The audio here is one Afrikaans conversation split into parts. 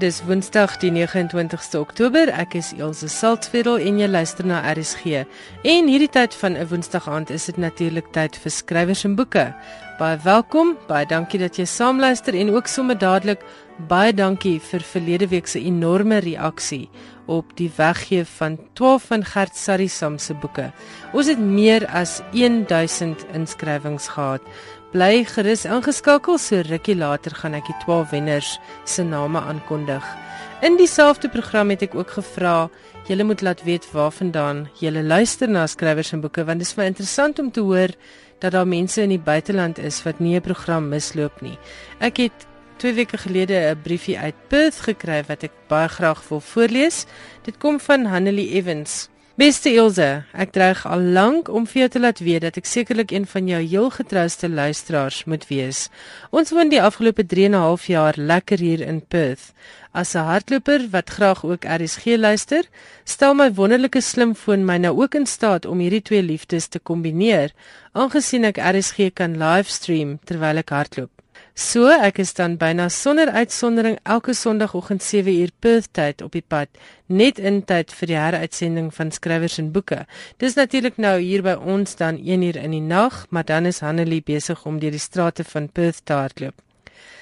Dis Woensdag die 29ste Oktober. Ek is Elsje Saltzveld en jy luister na RSG. En hierdie tyd van 'n Woensdag aand is dit natuurlik tyd vir skrywers en boeke. Baie welkom. Baie dankie dat jy saamluister en ook sommer dadelik baie dankie vir verlede week se enorme reaksie op die weggee van 12 van Gert Sarisam se boeke. Ons het meer as 1000 inskrywings gehad. Bly gerus ingeskakel so rukkie later gaan ek die 12 wenners se name aankondig. In dieselfde program het ek ook gevra julle moet laat weet waarvandaan julle luister na skrywers en boeke want dit is vir interessant om te hoor dat daar mense in die buiteland is wat nie 'n program misloop nie. Ek het 2 weke gelede 'n briefie uit Perth gekry wat ek baie graag wil voorlees. Dit kom van Hanelie Evans. Beste Ilse, ek dreig al lank om vir jou te laat weet dat ek sekerlik een van jou heel getrouste luisteraars moet wees. Ons woon die afgelope 3 en 'n half jaar lekker hier in Perth. As 'n hardloper wat graag ook RSG luister, stel my wonderlike slimfoon my nou ook in staat om hierdie twee liefdes te kombineer, aangesien ek RSG kan livestream terwyl ek hardloop. So, ek is dan byna sonder uitsondering elke Sondagoggend 7uur Perth tyd op die pad, net in tyd vir die heruitsending van skrywers en boeke. Dis natuurlik nou hier by ons dan 1uur in die nag, maar dan is Hanelie besig om deur die strate van Perth te hardloop.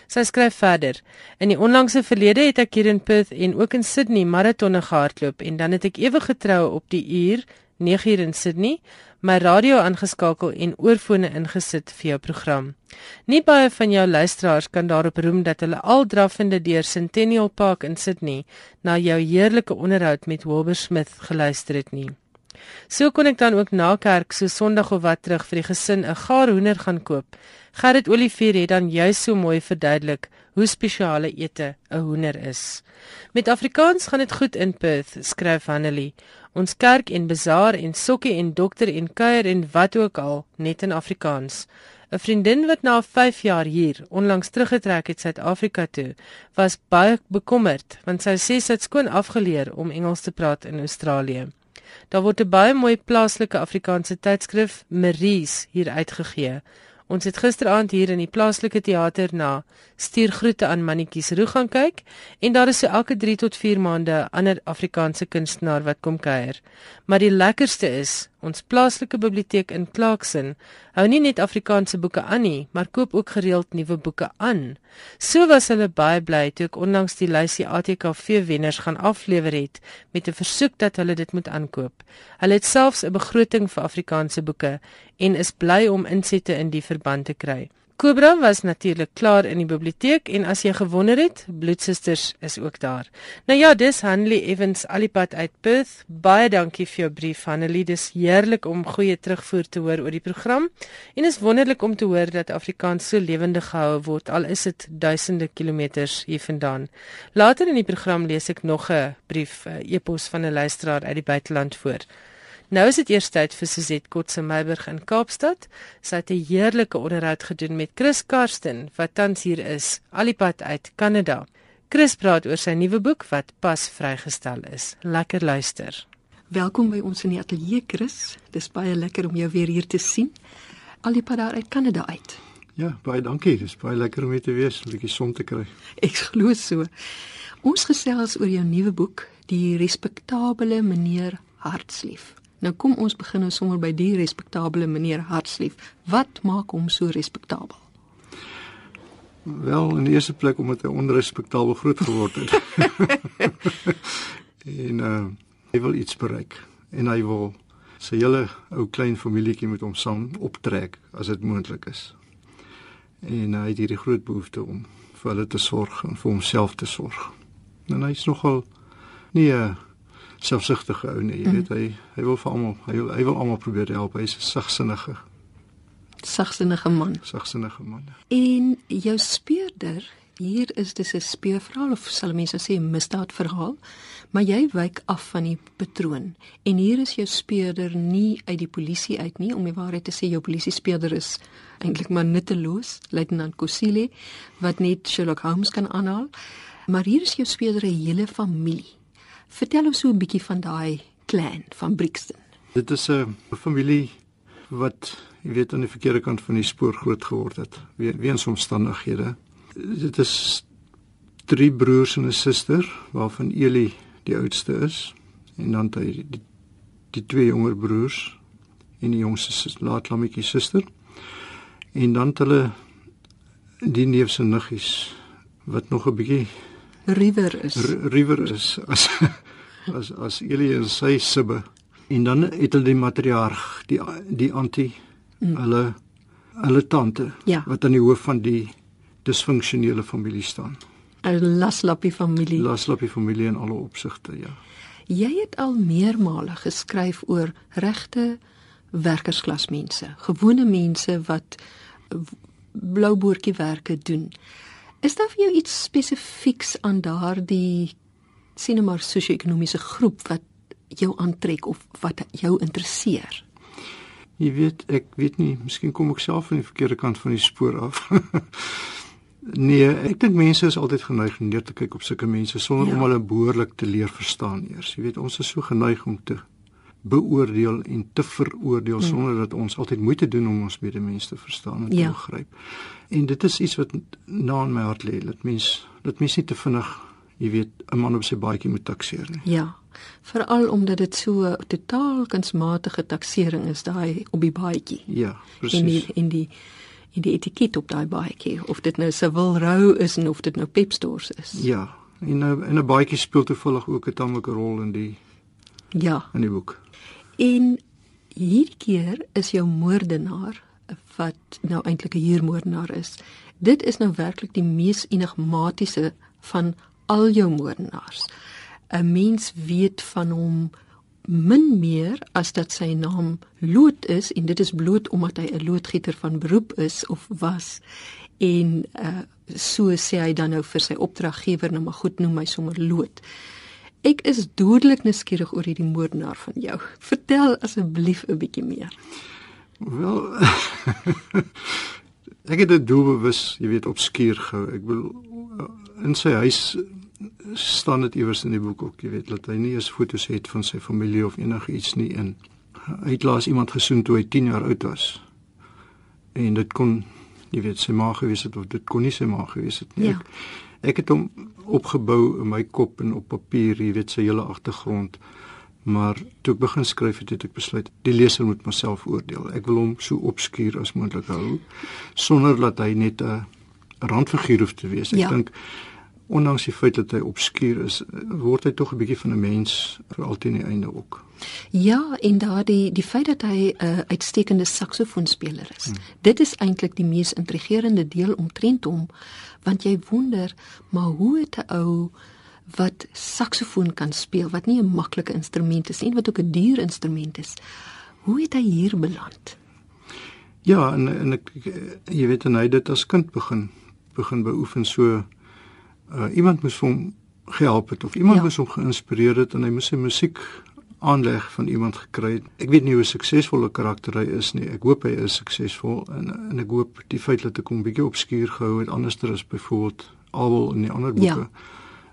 Sy skryf verder: In die onlangse verlede het ek hier in Perth en ook in Sydney maratonne gehardloop en dan het ek ewe getrou op die uur 9uur in Sydney my radio aangeskakel en oorfone ingesit vir jou program. Nie baie van jou luisteraars kan daarop roem dat hulle al draffende deur Centennial Park in Sydney na jou heerlike onderhoud met Wilbur Smith geluister het nie. So kon ek dan ook na kerk so Sondag of wat terug vir die gesin 'n gaar hoender gaan koop. Gerrit Olivier het dan juis so mooi verduidelik hoe spesiale ete 'n hoender is. Met Afrikaans gaan dit goed in Perth, skryf Hanelie. Ons kerk en bazaar en sokkie en dokter en kuier en wat ook al net in Afrikaans. 'n Vriendin wat na 5 jaar hier onlangs teruggetrek het Suid-Afrika toe, was baie bekommerd want sy sê sy het skoon afgeleer om Engels te praat in Australië. Daar word 'n baie mooi plaaslike Afrikaanse tydskrif Maries hier uitgegee. Ons het gisteraand hier in die plaaslike teater na Stuur groete aan Mannetjies Roo gaan kyk en daar is so elke 3 tot 4 maande 'n ander Afrikaanse kunstenaar wat kom kuier. Maar die lekkerste is Ons plaaslike biblioteek in Clarkson hou nie net Afrikaanse boeke aan nie, maar koop ook gereeld nuwe boeke aan. So was hulle baie bly toe ek onlangs die lysie ATKV wenners gaan aflewer het met 'n versoek dat hulle dit moet aankoop. Hulle het selfs 'n begroting vir Afrikaanse boeke en is bly om insette in die verband te kry. Cobra was natuurlik klaar in die biblioteek en as jy gewonder het, Bloedsusters is ook daar. Nou ja, dis Hanley Evans alipad uit Perth. Baie dankie vir jou brief Hanley. Dis heerlik om goeie terugvoer te hoor oor die program en is wonderlik om te hoor dat Afrikaans so lewendig gehou word al is dit duisende kilometers hiervandaan. Later in die program lees ek nog 'n brief, 'n e-pos van 'n luisteraar uit die buiteland voor. Nou is dit eers tyd vir Suzette Kotse Meiburg in Kaapstad. Sy het 'n heerlike onderhoud gedoen met Chris Karsten wat tans hier is, alipad uit Kanada. Chris praat oor sy nuwe boek wat pas vrygestel is. Lekker luister. Welkom by ons in die ateljee Chris. Dis baie lekker om jou weer hier te sien. Alipad daar uit Kanada uit. Ja, baie dankie. Dis baie lekker om hier te wees, 'n bietjie son te kry. Ek glo so. Ons gesels oor jou nuwe boek, Die respektabele meneer Hartslief. Nou kom ons begin nou sommer by die respektabele meneer Hartslief. Wat maak hom so respektabel? Wel, in die eerste plek omdat hy onrespektabel groot geword het. en uh hy wil iets bereik en hy wil sy hele ou klein familietjie met hom saam optrek as dit moontlik is. En uh, hy het hierdie groot behoefte om vir hulle te sorg en vir homself te sorg. En hy's nogal nie 'n uh, selfsugtige ou nie. Jy weet hy hy wil vir almal hy wil hy wil almal probeer help. Hy's 'n sagsinnige sagsinnige man. Sagsinnige man. En jou speurder Hier is dis 'n speurverhaal of sal mense sê 'n misdaadverhaal, maar jy wyk af van die patroon. En hier is jou speurder nie uit die polisie uit nie, om die waarheid te sê jou polisie speurder is eintlik maar nutteloos, luitenant Kosile wat net Sherlock Holmes kan aanhaal. Maar hier is jou speurder 'n hele familie. Vertel ons so 'n bietjie van daai clan van Brixton. Dit is 'n familie wat jy weet aan die verkeerde kant van die spoor groot geword het weens omstandighede. Dit is drie broers en 'n suster waarvan Eli die oudste is en dan die, die, die twee jonger broers en die jongste laat lammetjie suster. En dan het hulle die neef se niggies wat nog 'n bietjie River is. River is as as as Eli en sy sibbe. En dan het hulle die matriarg, die die antie, mm. hulle hulle tante ja. wat aan die hoof van die disfunksionele familie staan. 'n Laslappie familie. Laslappie familie in alle opsigte, ja. Jy het al meermale geskryf oor regte werkersklasmense, gewone mense wat blouboortjie werke doen. Is daar vir jou iets spesifieks aan daardie sien maar sosio-ekonomiese groep wat jou aantrek of wat jou interesseer? Jy weet, ek weet nie, miskien kom ek self van die verkeerde kant van die spoor af. nee, ek dink mense is altyd geneig om neer te kyk op sulke mense sonder ja. om hulle behoorlik te leer verstaan eers. Jy weet, ons is so geneig om te beoordeel en te veroordeel hmm. sonder dat ons altyd moeite doen om ons medemens te verstaan en ja. te begryp. En dit is iets wat na in my hart lê. Dat mens dat mens nie te vinnig, jy weet, 'n man op sy baadjie moet takseer nie. Ja. Veral omdat dit so totaal kunsmatige taksering is daai op die baadjie. Ja, presies. In die in die in die etiket op daai baadjie of dit nou Civil Row is en of dit nou Pep Stores is. Ja. En 'n en 'n baadjie speel toevallig ook 'n tamelike rol in die Ja. In die boek. En hierdie keer is jou moordenaar wat nou eintlik 'n huurmoordenaar is. Dit is nou werklik die mees enigmatiese van al jou moordenaars. 'n Mens weet van hom min meer as dat sy naam Loot is en dit is bloot omdat hy 'n loodgieter van beroep is of was. En uh so sê hy dan nou vir sy opdraggewer nou maar goed noem my sommer Loot. Ek is dodelik nuuskierig oor hierdie moordenaar van jou. Vertel asseblief 'n bietjie meer. Wel Ek het dit doelbewus, jy weet, opskuur gehou. Ek wil in sy huis staan dit iewers in die boek ook, jy weet, dat hy nie eens foto's het van sy familie of enigiets nie in. Hy het laas iemand gesoen toe hy 10 jaar oud was. En dit kon jy weet sy ma gewees het of dit kon nie sy ma gewees het nie. Ja. Ek, ek het hom opgebou in my kop en op papier, jy weet sy hele agtergrond. Maar toe ek begin skryf het, het ek besluit die leser moet myself oordeel. Ek wil hom so opskuur as moontlik hou sonder dat hy net 'n randfiguur hoef te wees. Ek ja. dink ondanks die feit dat hy obskuur is, word hy tog 'n bietjie van 'n mens vir altyd aan die einde ook. Ja, en daardie die feit dat hy 'n uh, uitstekende saksofoonspeler is. Hmm. Dit is eintlik die mees intrigerende deel omtrent hom, want jy wonder, maar hoe het 'n ou wat saksofoon kan speel wat nie 'n maklike instrument is nie, wat ook 'n duur instrument is. Hoe het hy hier beland? Ja, en en ek jy weet en hy dit as kind begin begin beoefen so uh, iemand moes hom gehelp het of iemand ja. moes hom geïnspireer het en hy moes sy musiek aanleg van iemand gekry het. Ek weet nie hoe suksesvol 'n karakter hy is nie. Ek hoop hy is suksesvol en en ek hoop die feit dat ek hom bietjie opskuur gehou het anderster as byvoorbeeld Abel in die ander boeke. Ja.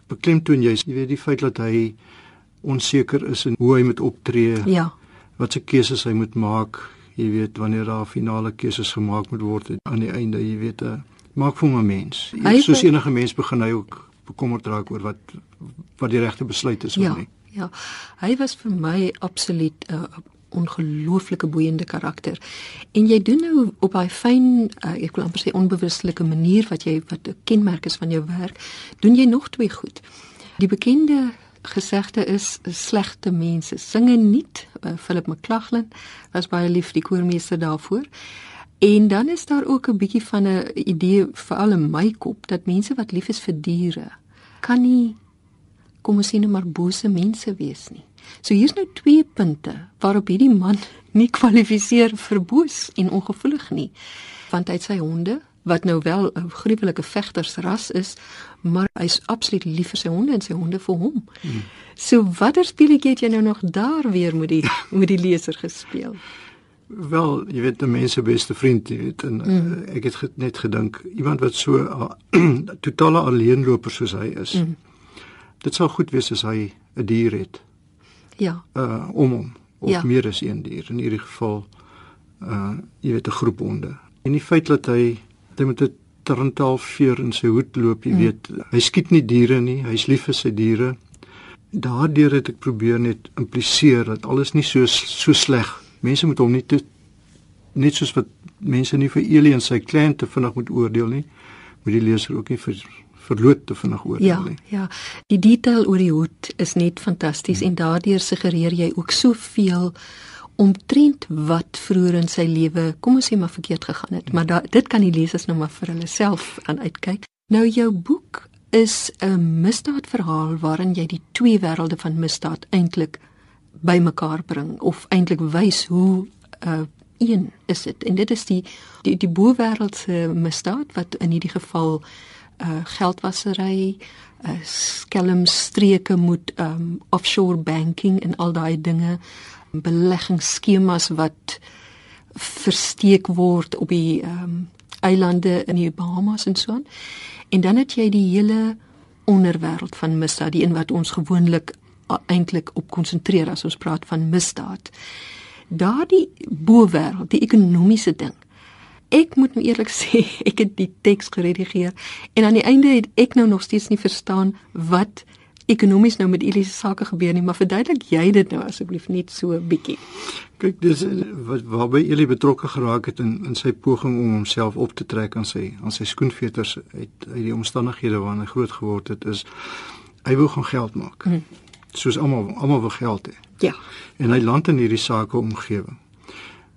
Beklemtoon jy, jy weet die feit dat hy onseker is in hoe hy moet optree. Ja. Wat se keuses hy moet maak. Jy weet wanneer daar finale keuses gemaak moet word aan die einde, jy weet 'n uh, maak vir 'n mens. Hy soos enige mens begin hy ook bekommerd raak oor wat wat die regte besluit is ja, of nie. Ja. Hy was vir my absoluut 'n uh, ongelooflike boeiende karakter. En jy doen nou op daai fyn uh, ek wil amper sê onbewuslike manier wat jy wat 'n kenmerk is van jou werk, doen jy nog twee goed. Die bekende gesegde is slegte mense singe nie. Uh, Philip McLachlan was baie lief die koormeester daarvoor. En dan is daar ook 'n bietjie van 'n idee veral in my kop dat mense wat lief is vir diere kan nie kom ons sê net maar bose mense wees nie. So hier's nou twee punte waarop hierdie man nie kwalifiseer vir boos en ongevoelig nie. Want hy het sy honde wat nou wel 'n gruwelike vegtersras is, maar hy's absoluut lief vir sy honde en sy honde vir hom. Hmm. So watter speletjie het jy nou nog daar weer met die met die leser gespeel? Wel, jy weet, 'n mens se beste vriend, jy weet, en mm. ek het net gedink iemand wat so uh, totale alleenloper soos hy is. Mm. Dit sou goed wees as hy 'n dier het. Ja. Uh om hom of ja. meer as een dier in hierdie geval uh jy weet 'n groep honde. En die feit dat hy hy met 'n tarantelveer in sy hoed loop, jy mm. weet. Hy skiet nie diere nie, hy's lief vir sy diere. Daardeur het ek probeer net impliseer dat alles nie so so sleg. Mense moet hom nie te net soos wat mense nie vir Alien sy kliënte vinnig moet oordeel nie, moet die leser ook nie vir verloot te vinnig oordeel ja, nie. Ja, die detail oor die hoed is net fantasties hmm. en daardeur suggereer jy ook soveel omtrent wat vroeër in sy lewe, kom ons sê maar verkeerd gegaan het, maar da, dit kan die lesers nou maar vir hulle self aan uitkyk. Nou jou boek is 'n misdaadverhaal waarin jy die twee wêrelde van misdaad eintlik bymekaar bring of eintlik wys hoe uh, een is dit en dit is die die die boewêreldse misdaad wat in hierdie geval uh geldwasery, uh skelmstreke moet um offshore banking en al daai dinge beleggingsskemas wat versteek word op die um eilande in die Bahamas en so aan. En dan het jy die hele onderwêreld van misdaad, die een wat ons gewoonlik eintlik op konsentreer as ons praat van misdaad. Daardie bowêreld, die ekonomiese ding ek moet nou eerlik sê, ek het die teks geredigeer en aan die einde het ek nou nog steeds nie verstaan wat ekonomies nou met Elise sake gebeur nie, maar verduidelik jy dit nou asseblief net so bietjie. Kyk, dis wat waarby Elie betrokke geraak het in in sy poging om homself op te trek aan sy aan sy skoenveters uit uit die omstandighede waarin hy groot geword het is hy wou gaan geld maak. Hmm. Soos almal almal wil geld hê. Ja. En hy land in hierdie sake omgewing.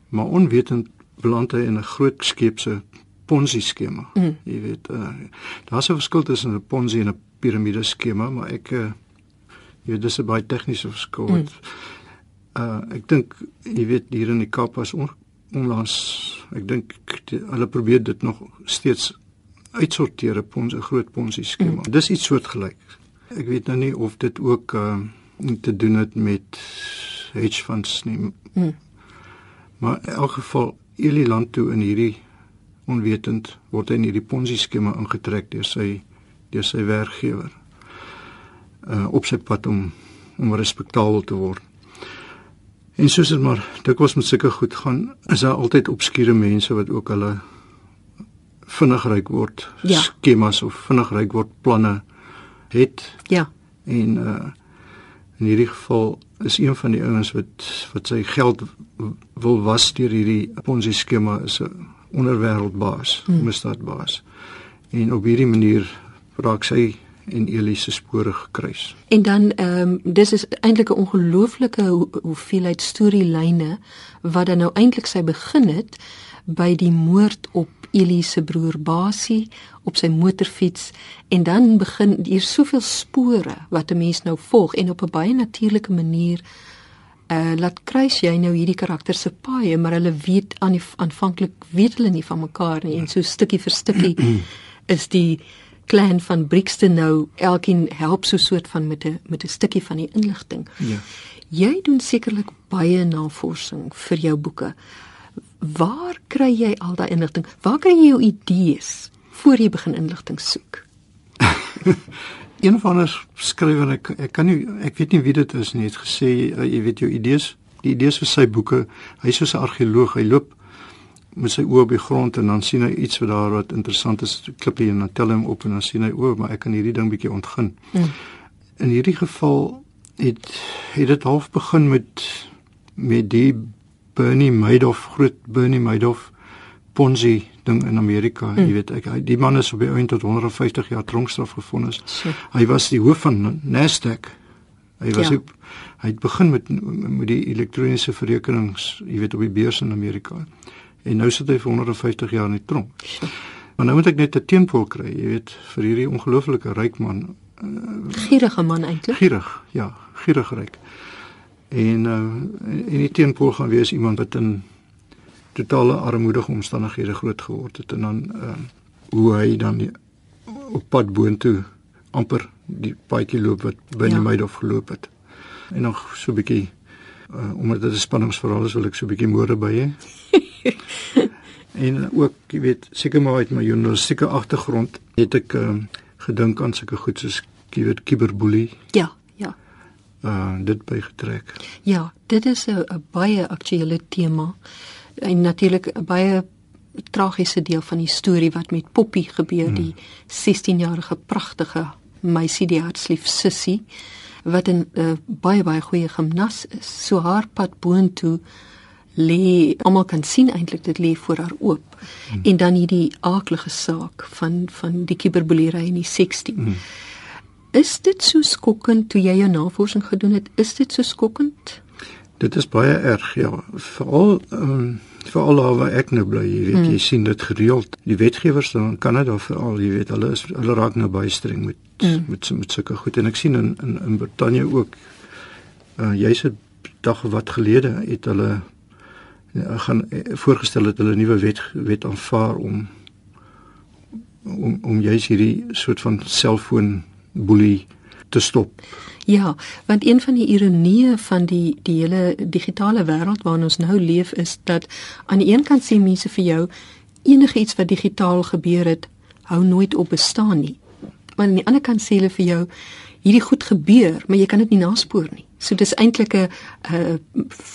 Maar onwetend beland hy in 'n groot skeepse ponzi skema. Mm. Jy weet, uh, daar's 'n verskil tussen 'n ponzi en 'n piramide skema, maar ek uh, jy weet dis 'n baie tegniese verskil. Mm. Uh ek dink jy weet hier in die Kaap was on, onlangs ek dink hulle probeer dit nog steeds uitsorteer 'n ponzi 'n groot ponzi skema. Mm. Dis iets soortgelyk. Ek weet nou nie of dit ook uh te doen het met hedge funds nie. Mm. Maar in elk geval Elie land toe in hierdie onwetend word hy in hierdie ponzi skema ingetrek deur sy deur sy werkgewer uh op sy pad om om respekteerbaar te word. En soos dit maar dikwels met sulke goed gaan, is daar altyd obskure mense wat ook hulle vinnig ryk word ja. skemas of vinnig ryk word planne het. Ja. En uh in hierdie geval is een van die ouens wat wat sy geld wil was deur hierdie Ponzi skema is 'n onderwêreldbaas, hmm. misdaadbaas. En op hierdie manier raak sy en Elise spore gekruis. En dan ehm um, dis is eintlik 'n ongelooflike ho hoeveelheid storielyne wat dan nou eintlik sy begin het by die moord op Elise se broer Basie op sy motorfiets. En dan begin hier soveel spore wat 'n mens nou volg en op 'n baie natuurlike manier uh laat kruis jy nou hierdie karakter se paaie maar hulle weet aan aanvanklik weet hulle nie van mekaar nie. En so stukkie vir stukkie is die klan van Brixton nou elkeen help so soort van met 'n met 'n stukkie van die inligting. Ja. Jy doen sekerlik baie navorsing vir jou boeke. Waar kry jy al daai inligting? Waar kry jy jou idees voor jy begin inligting soek? een van ons skrywer ek ek kan nie ek weet nie wie dit is nie het gesê uh, jy weet jou idees die idees vir sy boeke hy is so 'n argeoloog hy loop met sy oë op die grond en dan sien hy iets wat daar wat interessant is klippie en dan tel hy hom op en dan sien hy o maar ek kan hierdie ding bietjie ontgin hmm. in hierdie geval het het dit half begin met met die Bernie Madoff groot Bernie Madoff Ponzi ding in Amerika. Mm. Jy weet ek die man is op die einde tot 150 jaar tronkstraf gevonnis. So. Hy was die hoof van Nasdaq. Hy was ja. ook, hy het begin met met die elektroniese verrekenings, jy weet op die beurs in Amerika. En nou sit hy vir 150 jaar in die tronk. Maar nou moet ek net 'n teenpool kry, jy weet, vir hierdie ongelooflike ryk man. Uh, gierige man eintlik. Gierig, ja, gierig ryk. En uh en die teenpool gaan wees iemand wat in totale armoedige omstandighede groot geword het en dan uh hoe hy dan die, op pad boontoe amper die paadjie loop wat binne ja. my dof geloop het. En nog so 'n bietjie uh omdat dit 'n spanningsverhaal is, wil ek so 'n bietjie moorde by hê. en ook, jy weet, seker maar uit my journalistieke agtergrond het ek uh gedink aan sulke goed soos jy weet kiberboelie. Ja, ja. Uh dit bygetrek. Ja, dit is 'n baie aktuelle tema en natuurlik baie tragiese deel van die storie wat met Poppy gebeur, hmm. die 16-jarige pragtige meisie die hartslief Sissie wat 'n uh, baie baie goeie gimnas is. So haar pad boontoe lê almal kan sien eintlik dit lê voor haar oop. Hmm. En dan hierdie aaklige saak van van die kiberboelery in die 16. Hmm. Is dit so skokkend toe jy jou navorsing gedoen het? Is dit so skokkend? Dit is baie erg, ja. Veral ehm um, veral daar waar ek nou bly, jy weet, hmm. jy sien dit gereeld. Die wetgewers dan Kanada veral, jy weet, hulle is hulle raak nou baie streng met hmm. met met sulke goed en ek sien in in in Brittanje ook uh jy's 'n dag wat gelede het hulle gaan uh, voorgestel dat hulle 'n nuwe wet wet aanvaar om om om jy's hierdie soort van selfoon boelie te stop. Ja, want een van die ironieë van die die hele digitale wêreld waarin ons nou leef is dat aan die een kant sê mense vir jou enige iets wat digitaal gebeur het, hou nooit op bestaan nie. Maar aan die ander kant sê hulle vir jou hierdie goed gebeur, maar jy kan dit nie naspoor nie. So dis eintlik 'n 'n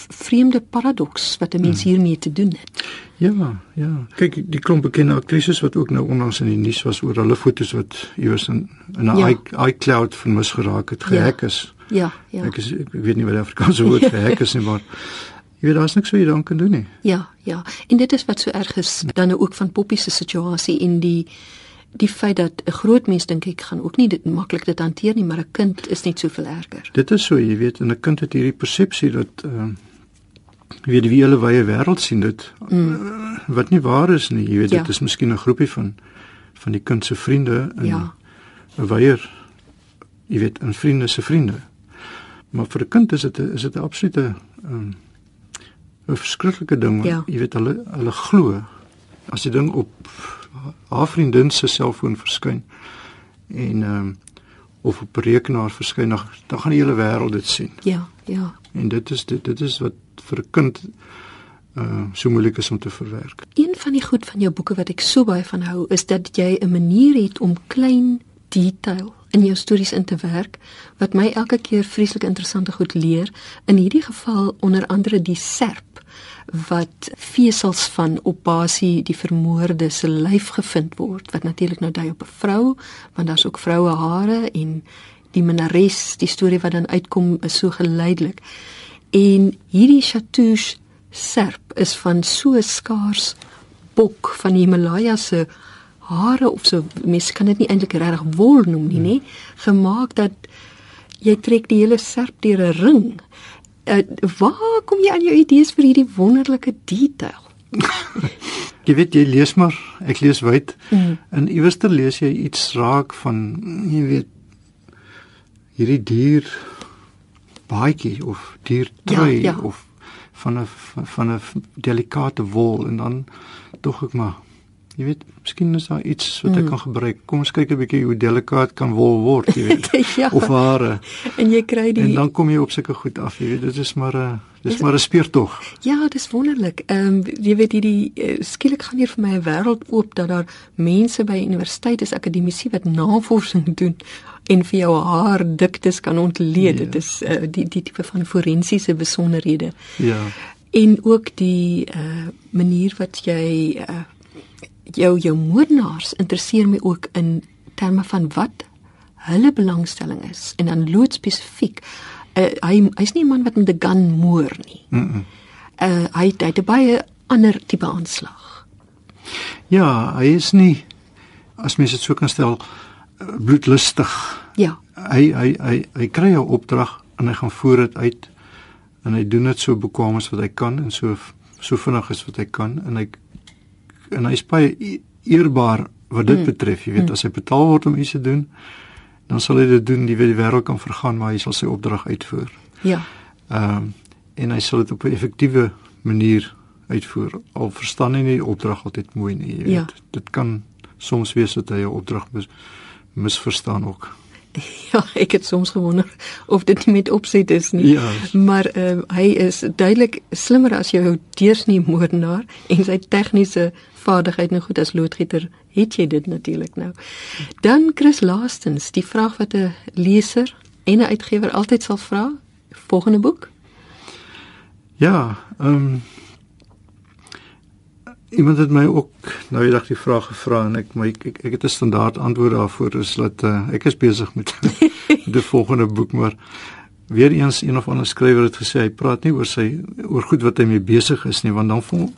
vreemde paradoks wat 'n mens hmm. hiermee te doen het. Ja, ja. Kyk, die klomp bekende aktrises wat ook nou onlangs in die nuus was oor hulle fotos wat iewers in in 'n ja. iCloud vermis geraak het, gehack ja. is. Ja, ja. Ek is ek weet nie wat die Afrikaanse woord vir hack is nie, maar jy weet daar's niks wat jy dan kan doen nie. Ja, ja. En dit is wat so erg is dan ook van Poppy se situasie in die die feit dat 'n groot mens dink ek gaan ook nie dit maklik dit hanteer nie, maar 'n kind is net soveel erger. Dit is so, jy weet, 'n kind het hierdie persepsie dat ehm uh, jy weet wie hulle wye wêreld sien dit mm. uh, wat nie waar is nie. Jy weet ja. dit is miskien 'n groepie van van die kind se vriende en ja. 'n weier jy weet 'n vriende se vriende. Maar vir 'n kind is dit is dit 'n absolute ehm um, 'n verskriklike ding. Ja. Jy weet hulle hulle glo as die ding op haar vriendin se selfoon verskyn en ehm um, of op rekenaar verskyn dan dan gaan die hele wêreld dit sien. Ja, ja. En dit is dit dit is wat vir 'n kind uh so moeilik is om te verwerk. Een van die goed van jou boeke wat ek so baie van hou is dat jy 'n manier het om klein detail in jou stories in te werk wat my elke keer vreeslik interessante goed leer. In hierdie geval onder andere die serp wat vesels van op basie die vermoorde se lyf gevind word wat natuurlik nou dui op 'n vrou want daar's ook vroue hare en die minares die storie wat dan uitkom is so geleidelik en hierdie chatouche serp is van so skaars bok van die Himalaya se hare of so mense kan dit nie eintlik regtig wol noem nie nê gemaak dat jy trek die hele serp deur 'n ring uh, waar kom jy aan jou idees vir hierdie wonderlike detail? jy weet jy lees maar, ek lees wyd. Mm. En iewers te lees jy iets raak van jy weet hierdie dier baadjie of dier trui ja, ja. of van 'n van 'n delikate wol en dan tog ek maar Jy weet, miskien is daar iets wat ek mm. kan gebruik. Kom ons kyk 'n bietjie hoe delikaat kan wol word, jy weet. ja. Of hare. En jy kry die En dan kom jy op sulke goed af, jy weet. Dit is maar 'n dis maar 'n speurtog. Ja, dis wonderlik. Ehm um, jy weet hierdie uh, skielik gaan hier vir my 'n wêreld oop dat daar mense by universiteit is akademici wat navorsing doen en vir jou haar diktes kan ontleed. Ja. Dit is uh, die die tipe van forensiese besonderhede. Ja. En ook die uh manier wat jy uh jou jou moordenaars interesseer my ook in terme van wat hulle belangstelling is en dan lood spesifiek uh, hy hy's nie 'n man wat met 'n gun moor nie. Mm. -mm. Uh, hy hy het baie ander tipe aanslag. Ja, hy is nie as mens dit so kan stel uh, bloedlustig. Ja. Hy hy hy hy kry 'n opdrag en hy gaan voer dit uit en hy doen dit so bekwame as wat hy kan en so so vinnig as wat hy kan en hy en hy's baie eerbaar wat dit mm. betref, jy weet, mm. as hy betaal word om iets te doen, dan sal hy dit doen, die weet die wêreld kan vergaan, maar hy sal sy opdrag uitvoer. Ja. Ehm um, en hy sal dit op 'n effektiewe manier uitvoer. Al verstaan hy nie die opdrag altyd mooi nie, jy weet. Ja. Dit kan soms wees dat hy 'n opdrag mis, misverstaan ook. Ja, ek het soms gewonder of dit nie met opset is nie. Ja. Maar uh, hy is duidelik slimmer as jou deursnee moordenaar en sy tegniese vaardigheid nou goed as loodgieter het jy dit natuurlik nou. Dan Chris laastens, die vraag wat 'n leser en 'n uitgewer altyd sal vra, volgende boek? Ja, ehm um, Iemand het my ook nou eendag die vraag gevra en ek my ek, ek, het 'n standaard antwoord daarvoor is dat uh, ek is besig met die volgende boek maar weer eens een of ander skrywer het gesê hy praat nie oor sy oor goed wat hy mee besig is nie want dan voel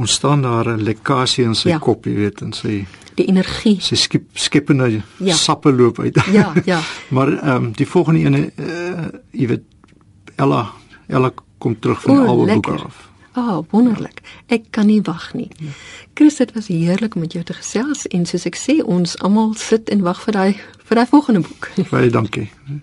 ontstaan daar 'n lekkasie in sy ja. kop, jy weet, en sy die energie. Sy skep skepende ja. sappe loop uit. ja, ja. Maar ehm um, die volgende ene uh, jy weet Ella Ella kom terug van al die boeke af. Ah, oh, wonderlik. Ek kan nie wag nie. Chris, dit was heerlik om met jou te gesels en soos ek sê, ons almal sit en wag vir daai vir daai volgende boek. Baie dankie.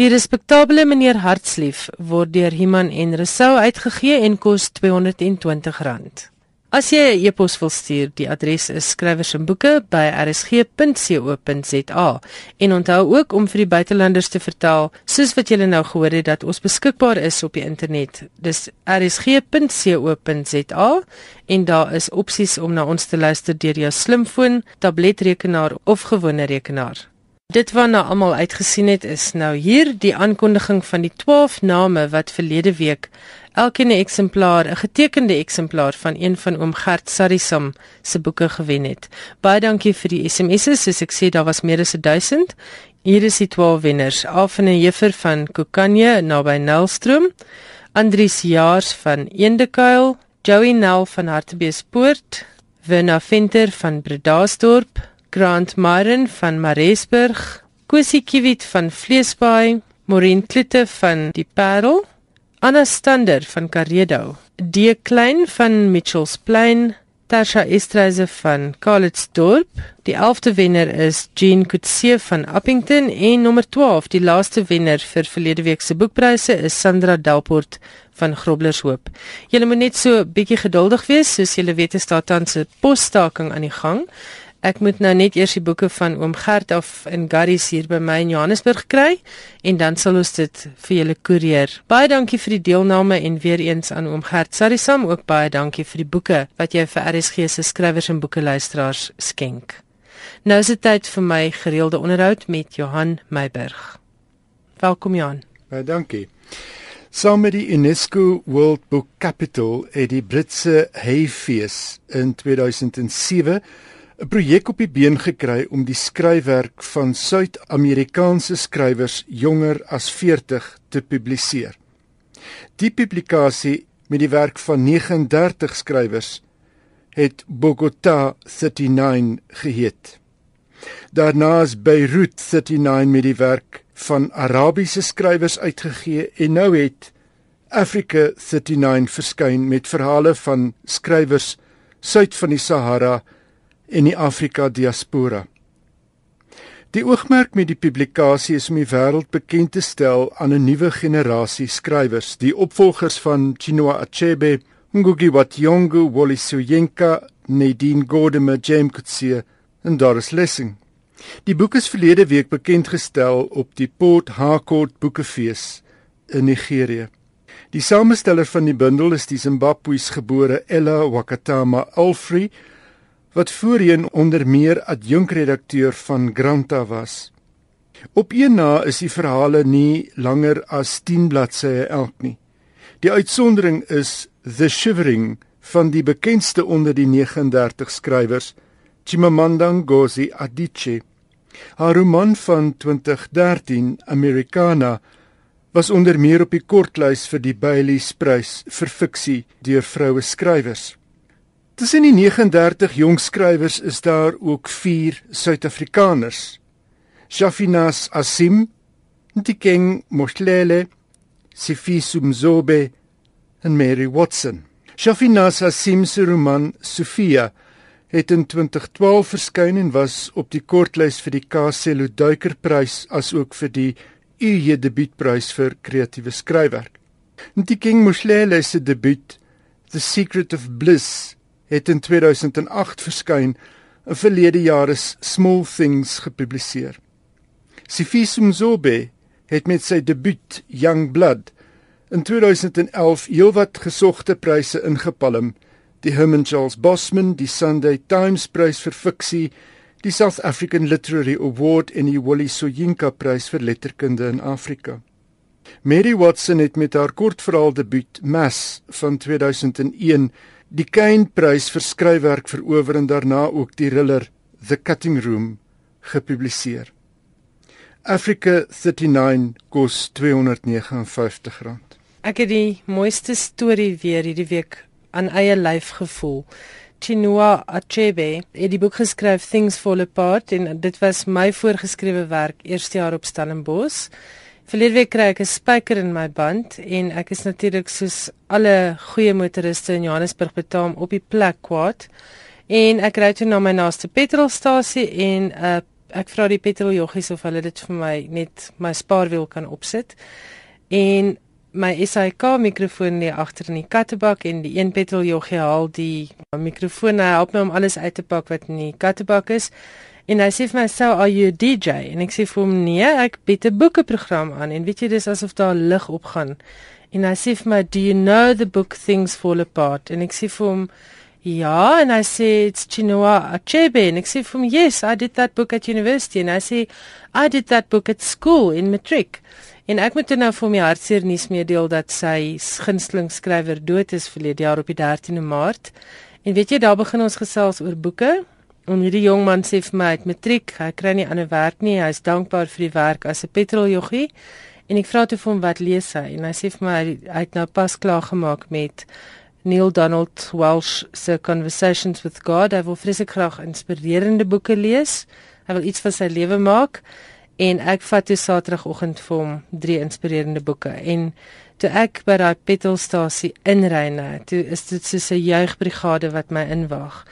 Die respekteerbare meneer Hartslief word deur Himan en Resou uitgegee en kos R220. As jy 'n e-pos wil stuur, die adres is skrywersenboeke@rsg.co.za en onthou ook om vir die buitelanders te vertel, soos wat julle nou gehoor het dat ons beskikbaar is op die internet. Dis rsg.co.za en daar is opsies om na ons te luister deur jou slimfoon, tabletrekenaar of gewone rekenaar. Dit wat nou almal uitgesien het is nou hier die aankondiging van die 12 name wat verlede week elkeen 'n eksemplaar, 'n getekende eksemplaar van een van oom Gert Sarisam se boeke gewen het. Baie dankie vir die SMS'e, soos ek sê daar was meer as 1000. Hier is die 12 wenners: Afene Jeffer van Kokanje naby Nelstroom, Andries Jaars van Eendekuil, Joey Nel van Hartbeespoort, Werner Venter van Bredasdorp, Grant Myron van Maresburg, Kusie Kiwit van Vleesbaai, Morin Klitte van Die Parel, Anna Stander van Karedo, Die Klein van Mitchells Plain, Tasha Estreise van Karlitsdorp. Die 11de wenner is Jean Kutse van Appington en nommer 12, die laaste wenner vir verlede week se boekpryse is Sandra Delport van Groblershoop. Julle moet net so 'n bietjie geduldig wees, soos julle weet is daar tans 'n posstaking aan die gang. Ek moet nou net eers die boeke van oom Gert af in Garries hier by my in Johannesburg kry en dan sal ons dit vir julle koerier. Baie dankie vir die deelname en weer eens aan oom Gert. Sorry Sam, ook baie dankie vir die boeke wat jy vir RSG se skrywers en boeke luisteraars skenk. Nou is dit tyd vir my gereelde onderhoud met Johan Meiburg. Welkom Johan. Baie dankie. Saam met die UNESCO World Book Capital het die Britse Hayfees in 2007 'n projek op die been gekry om die skryfwerk van Suid-Amerikaanse skrywers jonger as 40 te publiseer. Die publikasie met die werk van 39 skrywers het Bogota 39 geheet. Daarna is Beirut 39 met die werk van Arabiese skrywers uitgegee en nou het Africa 39 verskyn met verhale van skrywers suid van die Sahara en die Afrika diaspora. Die oogmerk met die publikasie is om die wêreld bekend te stel aan 'n nuwe generasie skrywers, die opvolgers van Chinua Achebe, Ngugi wa Thiong'o, Wole Soyinka, Nadine Gordimer, James Coetzee en Doris Lessing. Die boek is verlede week bekend gestel op die Port Harcourt Boekefees in Nigerië. Die samesteller van die bundel is die Zimbabwees gebore Ella Wakatama Alfrey wat voorheen onder meer adjunkredakteur van Granta was. Op een na is die verhale nie langer as 10 bladsye elk nie. Die uitsondering is The Shivering van die bekendste onder die 39 skrywers, Chimamanda Ngozi Adichie. Haar roman van 2013, Americana, was onder meer op die kortlys vir die Bailey's Prys vir fiksie deur vroue skrywers. Tussen die 39 jong skrywers is daar ook 4 Suid-Afrikaners. Shafinas Asim, Ntikeng Mohlele, Sifiso Mzobe en Mary Watson. Shafinas Asim se roman Sofia het in 2012 verskyn en was op die kortlys vir die Kacelo Duikerprys asook vir die UJ debuutprys vir kreatiewe skryfwerk. Ntikeng Mohlele se debuut The Secret of Bliss het in 2008 verskyn en verlede jaar is Small Things gepubliseer. Sifiso Mzobe het met sy debuut Young Blood in 2011 heelwat gesogte pryse ingepalm, die Herman Charles Bosman, die Sunday Times prys vir fiksie, die South African Literary Award en die Wole Soyinka prys vir letterkunde in Afrika. Mary Watson het met haar kortverhaal debuut Mass van 2001 die Kane-prys vir skryfwerk verower en daarna ook die thriller The Cutting Room gepubliseer. Africa 39 kos R259. Ek het die mooiste storie weer hierdie week aan eie lyf gevoel. Chinua Achebe het die boek geskryf Things Fall Apart en dit was my voorgeskrewe werk eerste jaar op Stellenbosch. Verlede week kry ek 'n spyker in my band en ek is natuurlik soos alle goeie motoriste in Johannesburg betaam op die plek kwaad. En ek ry toe na my naaste petrolstasie en uh, ek vra die petroljoggies of hulle dit vir my net my spaarwiel kan opsit. En my SAK mikrofoon lê agter in die kattebak en die een petroljoggie haal die mikrofoon hy help my om alles uit te pak wat in die kattebak is en hy sê vir my so are you a DJ en ek sê vir hom nee ek bied 'n boekeprogram aan. En weet jy dis asof daar lig opgaan. En hy sê vir my do you know the book things fall apart? En ek sê vir hom ja. En hy sê it's Chinua Achebe. En ek sê vir hom yes I did that book at university. En hy sê I did that book at school in matric. En ek moet nou vir my hartseer nuus meedeel dat sy gunsteling skrywer dood is verlede jaar op die 13de Maart. En weet jy, daar begin ons gesels oor boeke. En hierdie jong man sê vir my hy het matriek, hy kry nie ander werk nie. Hy is dankbaar vir die werk as 'n petroljoggie. En ek vra toe vir hom wat lees hy en hy sê vir my hy het nou pas klaar gemaak met Neil Donald Walsh se Conversations with God. Hy wil vreeslik graag inspirerende boeke lees. Hy wil iets van sy lewe maak en ek vat toe Saterdagoggend vir hom drie inspirerende boeke en toe ek by daai petrolstasie inry nou toe is dit soos 'n juigbrigade wat my inwag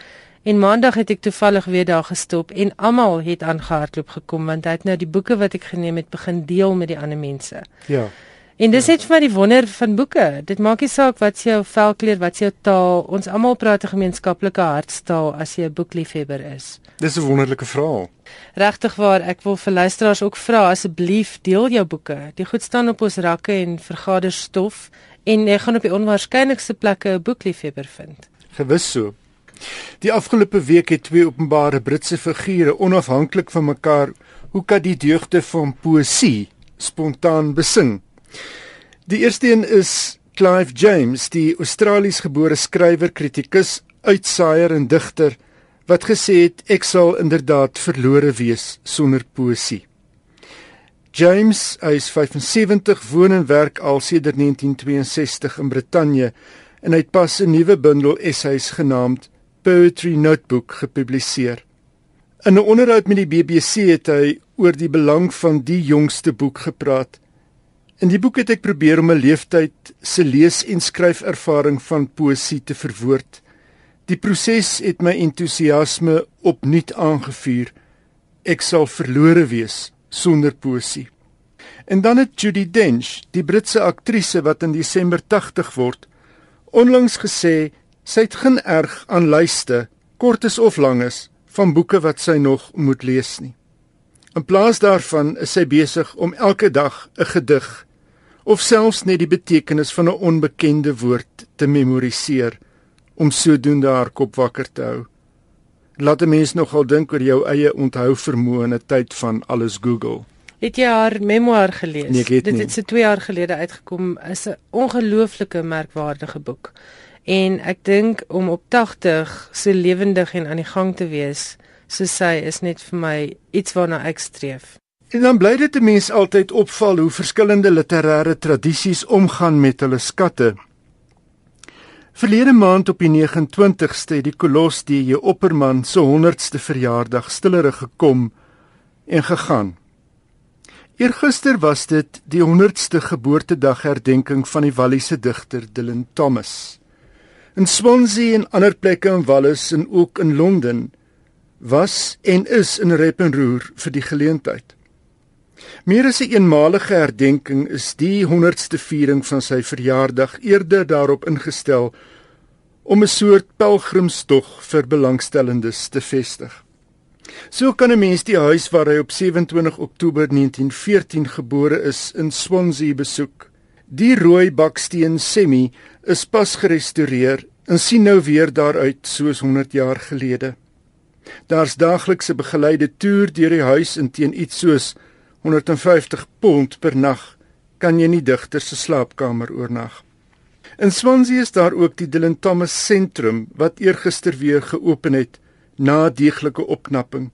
en maandag het ek toevallig weer daar gestop en almal het aangehardloop gekom want hy het nou die boeke wat ek geneem het begin deel met die ander mense ja En dis net vir my die wonder van boeke. Dit maak nie saak wat jou velkleur, wat jou taal, ons almal praat 'n gemeenskaplike hartstaal as jy 'n boekliefhebber is. Dis 'n wonderlike verhaal. Regtig waar, ek wil vir luisteraars ook vra asseblief deel jou boeke. Die goed staan op ons rakke en vergader stof en jy gaan op die onwaarskynlikste plekke 'n boekliefhebber vind. Gewis so. Die afgelope week het twee openbare Britse figure onafhanklik van mekaar hoe kan die deugde van poësie spontaan besing. Die eerste een is Clive James, die Australies gebore skrywer, kritikus, uitsaaier en digter wat gesê het ek sal inderdaad verlore wees sonder poësie. James, hy is 75, woon en werk al sedert 1962 in Brittanje en hy het pas 'n nuwe bundel essays genaamd Poetry Notebook gepubliseer. In 'n onderhoud met die BBC het hy oor die belang van die jongste boek gepraat. In die boek het ek probeer om 'n leeftyd se lees- en skryfervaring van poësie te verwoord. Die proses het my entoesiasme opnuut aangevuur. Ek sal verlore wees sonder poësie. En dan het Judy Dench, die Britse aktrise wat in Desember 80 word, onlangs gesê sy het geen erg aan lyste, kortes of langes, van boeke wat sy nog moet lees nie. In plaas daarvan is sy besig om elke dag 'n gedig of selfs net die betekenis van 'n onbekende woord te memoriseer om sodoende haar kop wakker te hou. Laat 'n mens nogal dink oor jou eie onthou vermoë in 'n tyd van alles Google. Het jy haar memoir gelees? Nee, het Dit het se 2 jaar gelede uitgekom. Is 'n ongelooflike merkwaardige boek. En ek dink om op 80 so lewendig en aan die gang te wees, soos sy is net vir my iets waarna ek streef. En dan bly dit 'n mens altyd opval hoe verskillende literêre tradisies omgaan met hulle skatte. Verlede maand op die 29ste het die kolos die J. Opperman se 100ste verjaardag stillerig gekom en gegaan. Eergister was dit die 100ste geboortedag herdenking van die Walliese digter Dylan Thomas. In Swansea en ander plekke in Wallis en ook in Londen was en is in rep en roer vir die geleentheid. Meer as 'n een eenmalige herdenking is die 100ste viering van sy verjaardag eerder daarop ingestel om 'n soort pelgrimstog vir belangstellendes te vestig. So kan 'n mens die huis waar hy op 27 Oktober 1914 gebore is in Swansea besoek. Die rooi baksteen semi is pas gerestoreer en sien nou weer daaruit soos 100 jaar gelede. Daar's daaglikse begeleide toer deur die huis in teen iets soos 150 pond per nag kan jy nie digter se slaapkamer oornag. In Swansea is daar ook die Dylan Thomas Sentrum wat eergister weer geopen het na deeglike opknapping.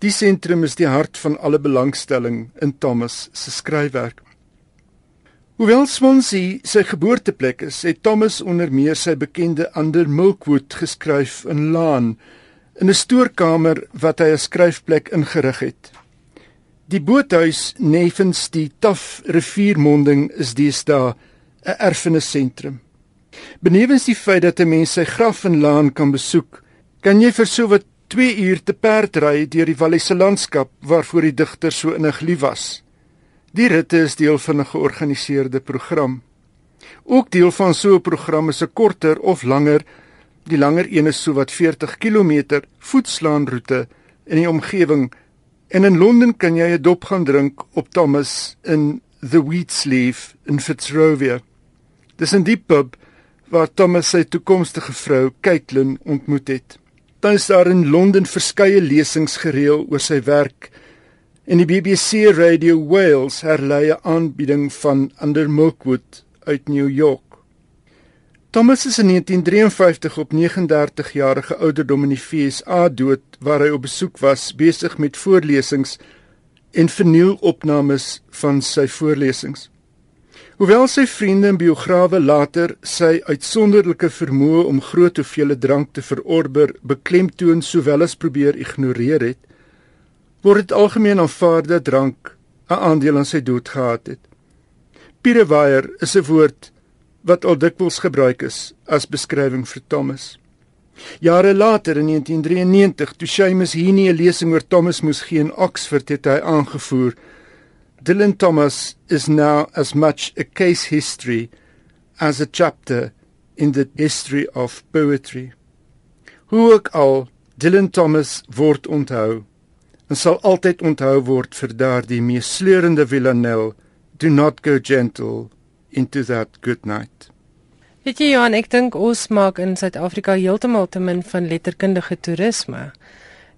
Die sentrum is die hart van alle belangstelling in Thomas se skryfwerk. Hoewel Swansea sy geboorteplek is, het Thomas onder meer sy bekende Under Milkwood geskryf in Laan, in 'n stoorkamer wat hy as skryfplek ingerig het. Die boothuis nevens die Taff riviermonding is deesdae 'n erfenissentrum. Benewens die feit dat 'n mens sy graf in Laan kan besoek, kan jy vir so wat 2 uur te perd ry deur die Wallisse landskap waarvoor die digter so innig lief was. Die ritte is deel van 'n georganiseerde program. Ook deel van so 'n program is 'n korter of langer, die langer een is so wat 40 km voetslaanroete in die omgewing. En in Londen kan jy 'n dop gaan drink op Thomas in The Wheatsleaf in Fitzrovia. Dis 'n diep pub waar Thomas sy toekomstige vrou, Caitlin, ontmoet het. Dan is daar in Londen verskeie lesings gereël oor sy werk En die BBC Radio Wales herlei 'n aanbieding van Under Milkwood uit New York. Thomas is in 1953 op 39 jarige ouderdom in die FSA dood waar hy op besoek was besig met voorlesings en vernielopnames van sy voorlesings. Hoewel sy vriende en biograwe later sy uitsonderlike vermoë om groot hoeveelhede drank te verorber beklemtoon sowel as probeer ignoreer het, word dit algemeen aanvaar dat drank 'n aandeel aan sy dood gehad het. Pireweier is 'n woord wat al dikwels gebruik is as beskrywing vir Thomas. Jare later in 1993, toe Seamus Heaney 'n lesing oor Thomas moes gee in Oxford, het hy aangevoer: Dylan Thomas is now as much a case history as a chapter in the history of poetry. Hoe ook al Dylan Thomas word onthou en sal altyd onthou word vir daardie meesleurende villanelle do not go gentle into that good night Weet jy Johan ek dink ons maak in Suid-Afrika heeltemal te min van letterkundige toerisme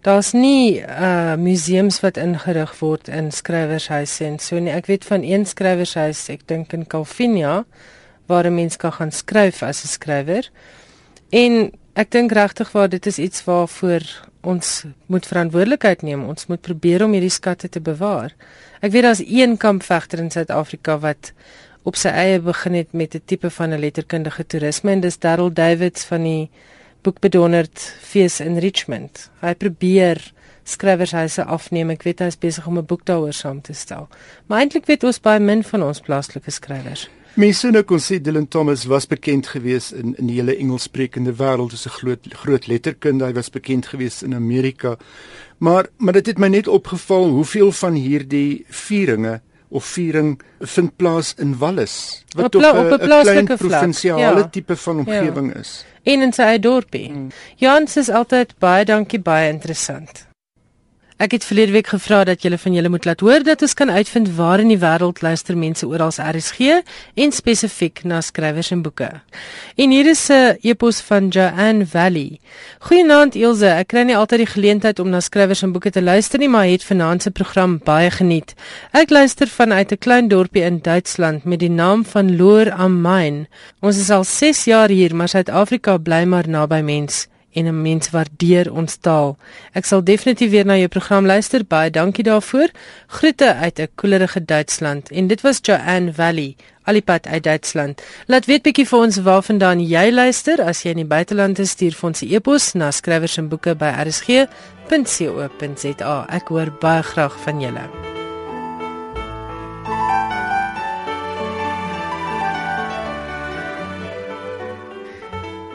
Daar's nie uh museums wat ingerig word in skrywershuise en so nie. Ek weet van een skrywershuis, ek dink in Calvinia, waar 'n mens kan gaan skryf as 'n skrywer. En ek dink regtig waar dit is iets waarvoor ons moet verantwoordelikheid neem. Ons moet probeer om hierdie skatte te bewaar. Ek weet daar's een kampvegter in Suid-Afrika wat op sy eie begin het met 'n tipe van 'n letterkundige toerisme en dis Darryl Davids van die Boekbedonderd Fees in Richmond. Hy probeer skrywershuise afneem. Ek weet hy is besig om 'n boek daaroor saam te stel. Maar eintlik weet ons baie min van ons plaaslike skrywers. Mense nou kon sê Dylan Thomas was bekend geweest in in die hele Engelssprekende wêreld as 'n groot groot letterkunde. Hy was bekend geweest in Amerika. Maar maar dit het my net opgeval hoeveel van hierdie vieringe of viering vind plaas in Wallis wat op 'n klein provinsiale ja. tipe van omgewing ja. is. En in sy dorpie. Hmm. Jans is altyd baie dankie baie interessant. Ek het verlede week gevra dat julle van julle moet laat hoor dat ons kan uitvind waar in die wêreld luister mense oral se RSG en spesifiek na skrywers en boeke. En hier is 'n e-pos van Joanne Valley. Goeienaand Elsje, ek kry nie altyd die geleentheid om na skrywers en boeke te luister nie, maar het vanaand se program baie geniet. Ek luister vanuit 'n klein dorpie in Duitsland met die naam van Lohr am Main. Ons is al 6 jaar hier, maar Suid-Afrika bly maar naby mense en 'n mens waardeer ons taal. Ek sal definitief weer na jou program luister. Baie dankie daarvoor. Groete uit 'n koelerige Duitsland. En dit was Joanne Valley, alipad uit Duitsland. Laat weet bietjie vir ons waarvandaan jy luister. As jy in die buiteland is, stuur vir ons 'n e-pos na skrywers en boeke by rsg.co.za. Ek hoor baie graag van julle.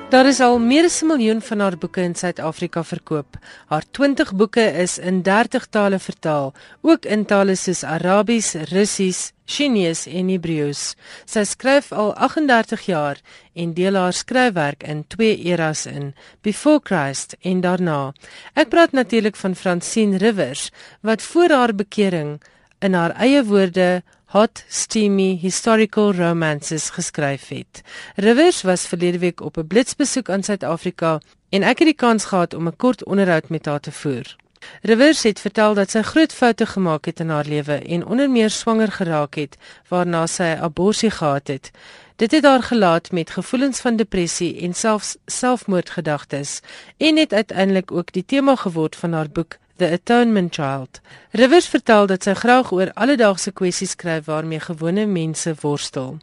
Daar is al meer as 'n miljoen van haar boeke in Suid-Afrika verkoop. Haar 20 boeke is in 30 tale vertaal, ook in tale soos Arabies, Russies, Chinese en Hebreëus. Sy skryf al 38 jaar en deel haar skryfwerk in twee eras in: Before Christ en daarna. Ek praat natuurlik van Francine Rivers wat voor haar bekering in haar eie woorde hot steamy historical romances geskryf het. Rivers was verlede week op 'n blitsbesoek aan Suid-Afrika en ek het die kans gehad om 'n kort onderhoud met haar te voer. Rivers het vertel dat sy groot foute gemaak het in haar lewe en onder meer swanger geraak het waarna sy 'n abortus gehad het. Dit het haar gelaat met gevoelens van depressie en selfs selfmoordgedagtes en het uiteindelik ook die tema geword van haar boek The Atonement Child. Rivers vertel dat sy graag oor alledaagse kwessies skryf waarmee gewone mense worstel.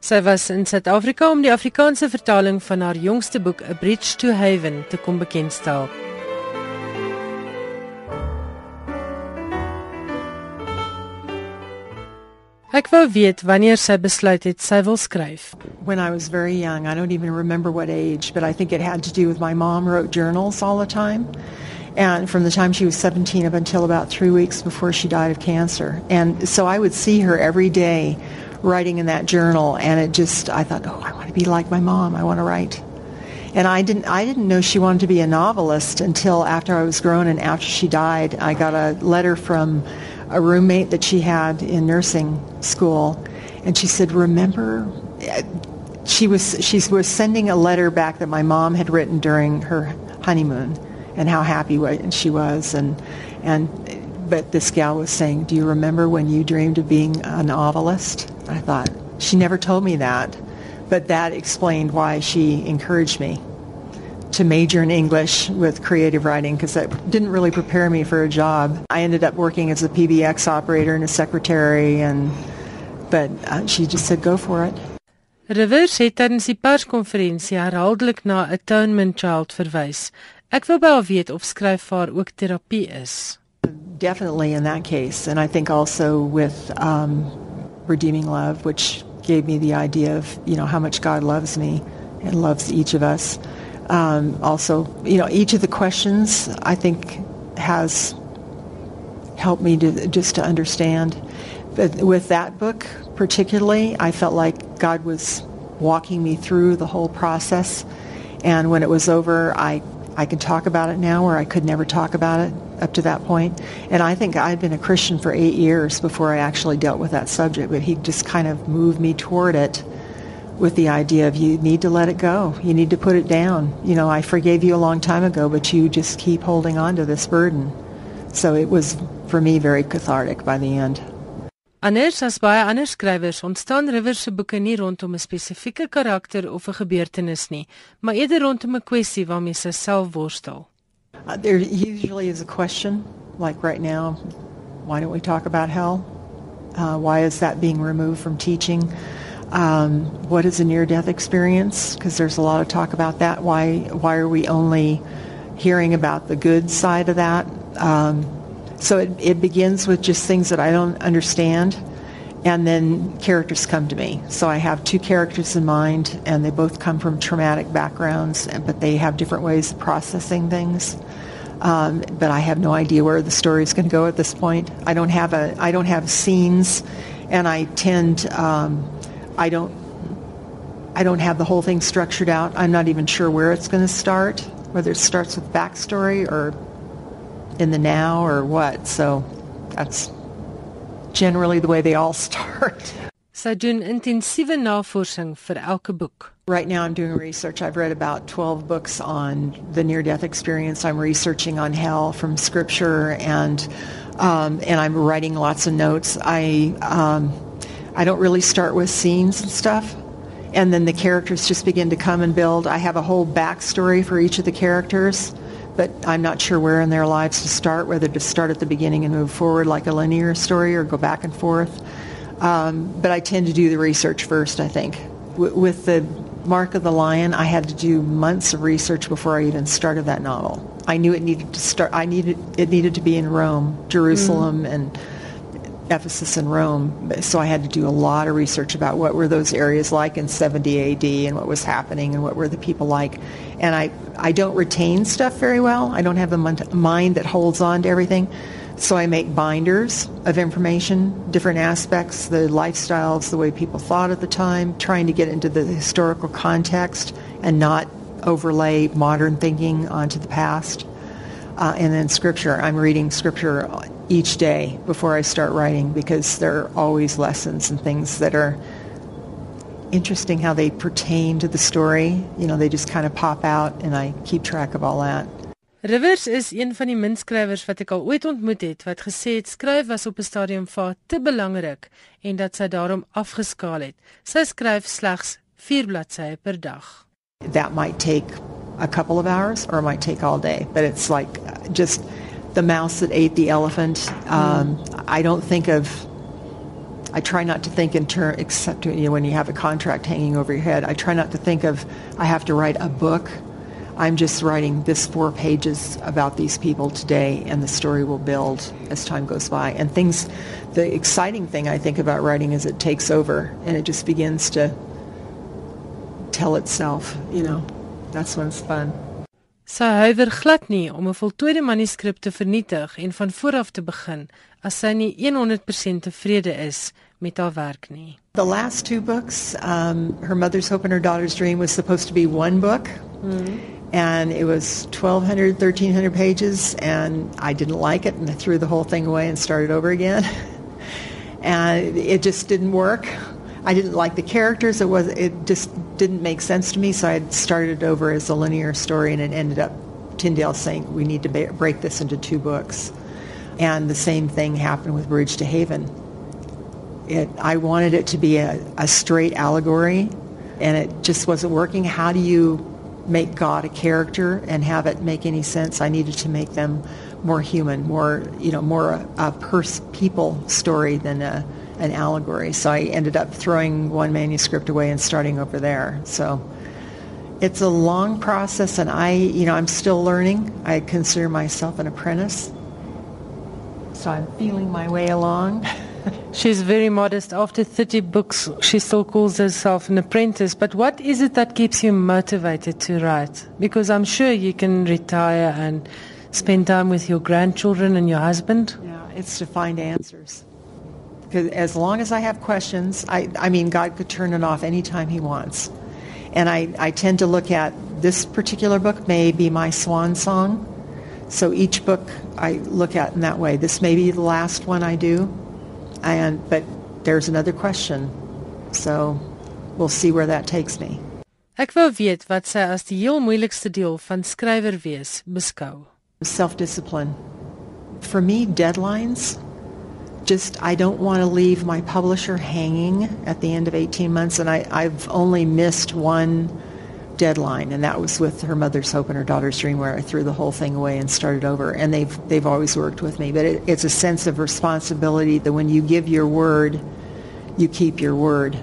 Sy was in Suid-Afrika om die Afrikaanse vertaling van haar jongste boek A Bridge to Haven te kom bekendstel. Ek wou weet wanneer sy besluit het sy wil skryf. When I was very young, I don't even remember what age, but I think it had to do with my mom wrote journals all the time. And from the time she was 17 up until about three weeks before she died of cancer. And so I would see her every day writing in that journal, and it just, I thought, oh, I want to be like my mom. I want to write. And I didn't, I didn't know she wanted to be a novelist until after I was grown and after she died. I got a letter from a roommate that she had in nursing school, and she said, remember, she was, she was sending a letter back that my mom had written during her honeymoon and how happy she was and and but this gal was saying, "Do you remember when you dreamed of being a novelist?" I thought she never told me that, but that explained why she encouraged me to major in English with creative writing because that didn't really prepare me for a job. I ended up working as a PBX operator and a secretary and but uh, she just said go for it. Rivers het tydens die perskonferensie herhaaldelik na Atonement Child verwys. Ek weet of skryfvaar ook terapie is. Definitely in that case and I think also with um redeeming love which gave me the idea of, you know, how much God loves me and loves each of us. Um also, you know, each of the questions I think has helped me to just to understand but with that book particularly, I felt like God was walking me through the whole process and when it was over, I I can talk about it now where I could never talk about it up to that point. And I think I'd been a Christian for eight years before I actually dealt with that subject, but he just kind of moved me toward it with the idea of you need to let it go. You need to put it down. You know, I forgave you a long time ago, but you just keep holding on to this burden. So it was, for me, very cathartic by the end. Anders as baie ander skrywers ontstaan Rivers se boeke nie rondom 'n spesifieke karakter of 'n gebeurtenis nie, maar eerder rondom 'n kwessie waarmee sy self worstel. Uh, there usually is a question like right now, why don't we talk about hell? Uh, why is that being removed from teaching? Um, what is a near-death experience? Because there's a lot of talk about that. Why why are we only hearing about the good side of that? Um, so it, it begins with just things that I don't understand, and then characters come to me. So I have two characters in mind, and they both come from traumatic backgrounds, but they have different ways of processing things. Um, but I have no idea where the story is going to go at this point. I don't have a I don't have scenes, and I tend um, I don't I don't have the whole thing structured out. I'm not even sure where it's going to start, whether it starts with backstory or in the now or what. So that's generally the way they all start. Sy doen intensiewe navorsing vir elke boek. Right now I'm doing research. I've read about 12 books on the near death experience. I'm researching on hell from scripture and um, and I'm writing lots of notes. I um, I don't really start with scenes and stuff. And then the characters just begin to come and build. I have a whole backstory for each of the characters but I'm not sure where in their lives to start, whether to start at the beginning and move forward like a linear story or go back and forth. Um, but I tend to do the research first, I think. W- with the Mark of the Lion, I had to do months of research before I even started that novel. I knew it needed to start. I needed it needed to be in Rome, Jerusalem, mm. and Ephesus and Rome. So I had to do a lot of research about what were those areas like in 70 AD and what was happening and what were the people like and I, I don't retain stuff very well. I don't have the mind that holds on to everything. So I make binders of information, different aspects, the lifestyles, the way people thought at the time, trying to get into the historical context and not overlay modern thinking onto the past. Uh, and then scripture. I'm reading scripture each day before I start writing because there are always lessons and things that are interesting how they pertain to the story. You know, they just kind of pop out and I keep track of all that. Rivers is een van die minskrywers wat ek al ooit ontmoet het wat gesê het skryf was op 'n stadium vir haar te belangrik en dat sy daarom afgeskaal het. Sy skryf slegs 4 bladsye per dag. That might take a couple of hours or it might take all day, but it's like uh, just the mouse that ate the elephant. Um, mm. I don't think of I try not to think in terms, except you know, when you have a contract hanging over your head. I try not to think of I have to write a book. I'm just writing this four pages about these people today, and the story will build as time goes by. And things, the exciting thing I think about writing is it takes over and it just begins to tell itself. You know, that's when it's fun. Sy huiwer glad nie om 'n voltooide manuskrip te vernietig en van voor af te begin as sy nie 100% tevrede is met haar werk nie. The last two books, um, Her Mother's Hope and Her Daughter's Dream was supposed to be one book. Mm. And it was 1200 1300 pages and I didn't like it and I threw the whole thing away and started over again. and it just didn't work. I didn't like the characters. It was it just didn't make sense to me. So I started over as a linear story, and it ended up Tyndale saying we need to ba- break this into two books. And the same thing happened with Bridge to Haven. It, I wanted it to be a, a straight allegory, and it just wasn't working. How do you make God a character and have it make any sense? I needed to make them more human, more you know, more a, a pers- people story than a an allegory. So I ended up throwing one manuscript away and starting over there. So it's a long process and I, you know, I'm still learning. I consider myself an apprentice. So I'm feeling my way along. She's very modest. After 30 books, she still calls herself an apprentice. But what is it that keeps you motivated to write? Because I'm sure you can retire and spend time with your grandchildren and your husband. Yeah, it's to find answers. Because as long as I have questions, I, I mean, God could turn it off anytime He wants. And I, I tend to look at this particular book may be my swan song. So each book I look at in that way. This may be the last one I do, and but there's another question. So we'll see where that takes me. Ek wou weet wat sy as die heel moeilikste deel van skrywer wees beskou. Self-discipline. For me, deadlines just I don't want to leave my publisher hanging at the end of 18 months, and I, I've only missed one deadline, and that was with her mother's hope and her daughter's dream, where I threw the whole thing away and started over. And they've they've always worked with me, but it, it's a sense of responsibility that when you give your word, you keep your word.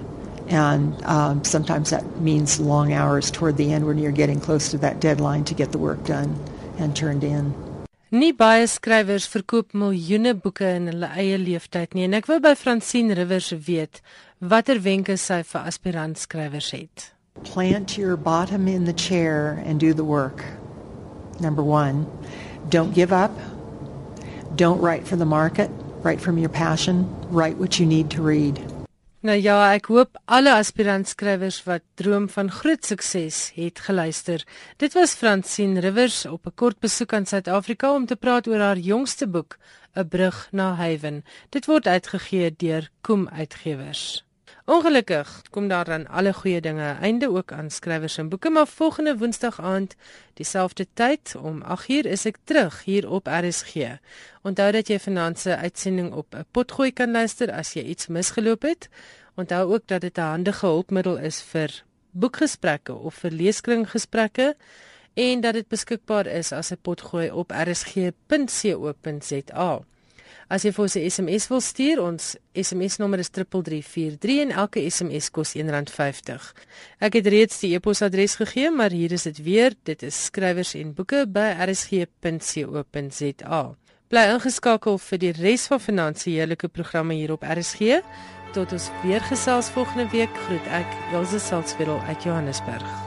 And um, sometimes that means long hours toward the end when you're getting close to that deadline to get the work done and turned in. Nie baie skrywers verkoop miljoene boeke in hulle eie lewenstyd nie en ek wou by Francine Rivers weet watter wenke sy vir aspirant skrywers het. Plant your bottom in the chair and do the work. Number 1. Don't give up. Don't write for the market. Write from your passion. Write what you need to read. Nou ja, ek hoop alle aspirant skrywers wat droom van groot sukses het geluister. Dit was Francine Rivers op 'n kort besoek aan Suid-Afrika om te praat oor haar jongste boek, 'n brug na Haven. Dit word uitgegee deur Koem Uitgewers. Ongelukkig kom daar dan alle goeie dinge einde ook aan skrywers en boeke maar volgende woensdag aand dieselfde tyd om 8uur is ek terug hier op RSG. Onthou dat jy vanaand se uitsending op 'n potgooi kan luister as jy iets misgeloop het. Onthou ook dat dit 'n handige hulpmiddel is vir boekgesprekke of vir leeskringgesprekke en dat dit beskikbaar is as 'n potgooi op rsg.co.za. As jy vir ons 'n SMS wil stuur, ons SMS nommer is 3343 en elke SMS kos R1.50. Ek het reeds die e-posadres gegee, maar hier is dit weer. Dit is skrywers en boeke by rsg.co.za. Bly ingeskakel vir die res van finansiële programme hier op RSG. Tot ons weer gesels volgende week. Groet ek, Elsje Salzwetel uit Johannesburg.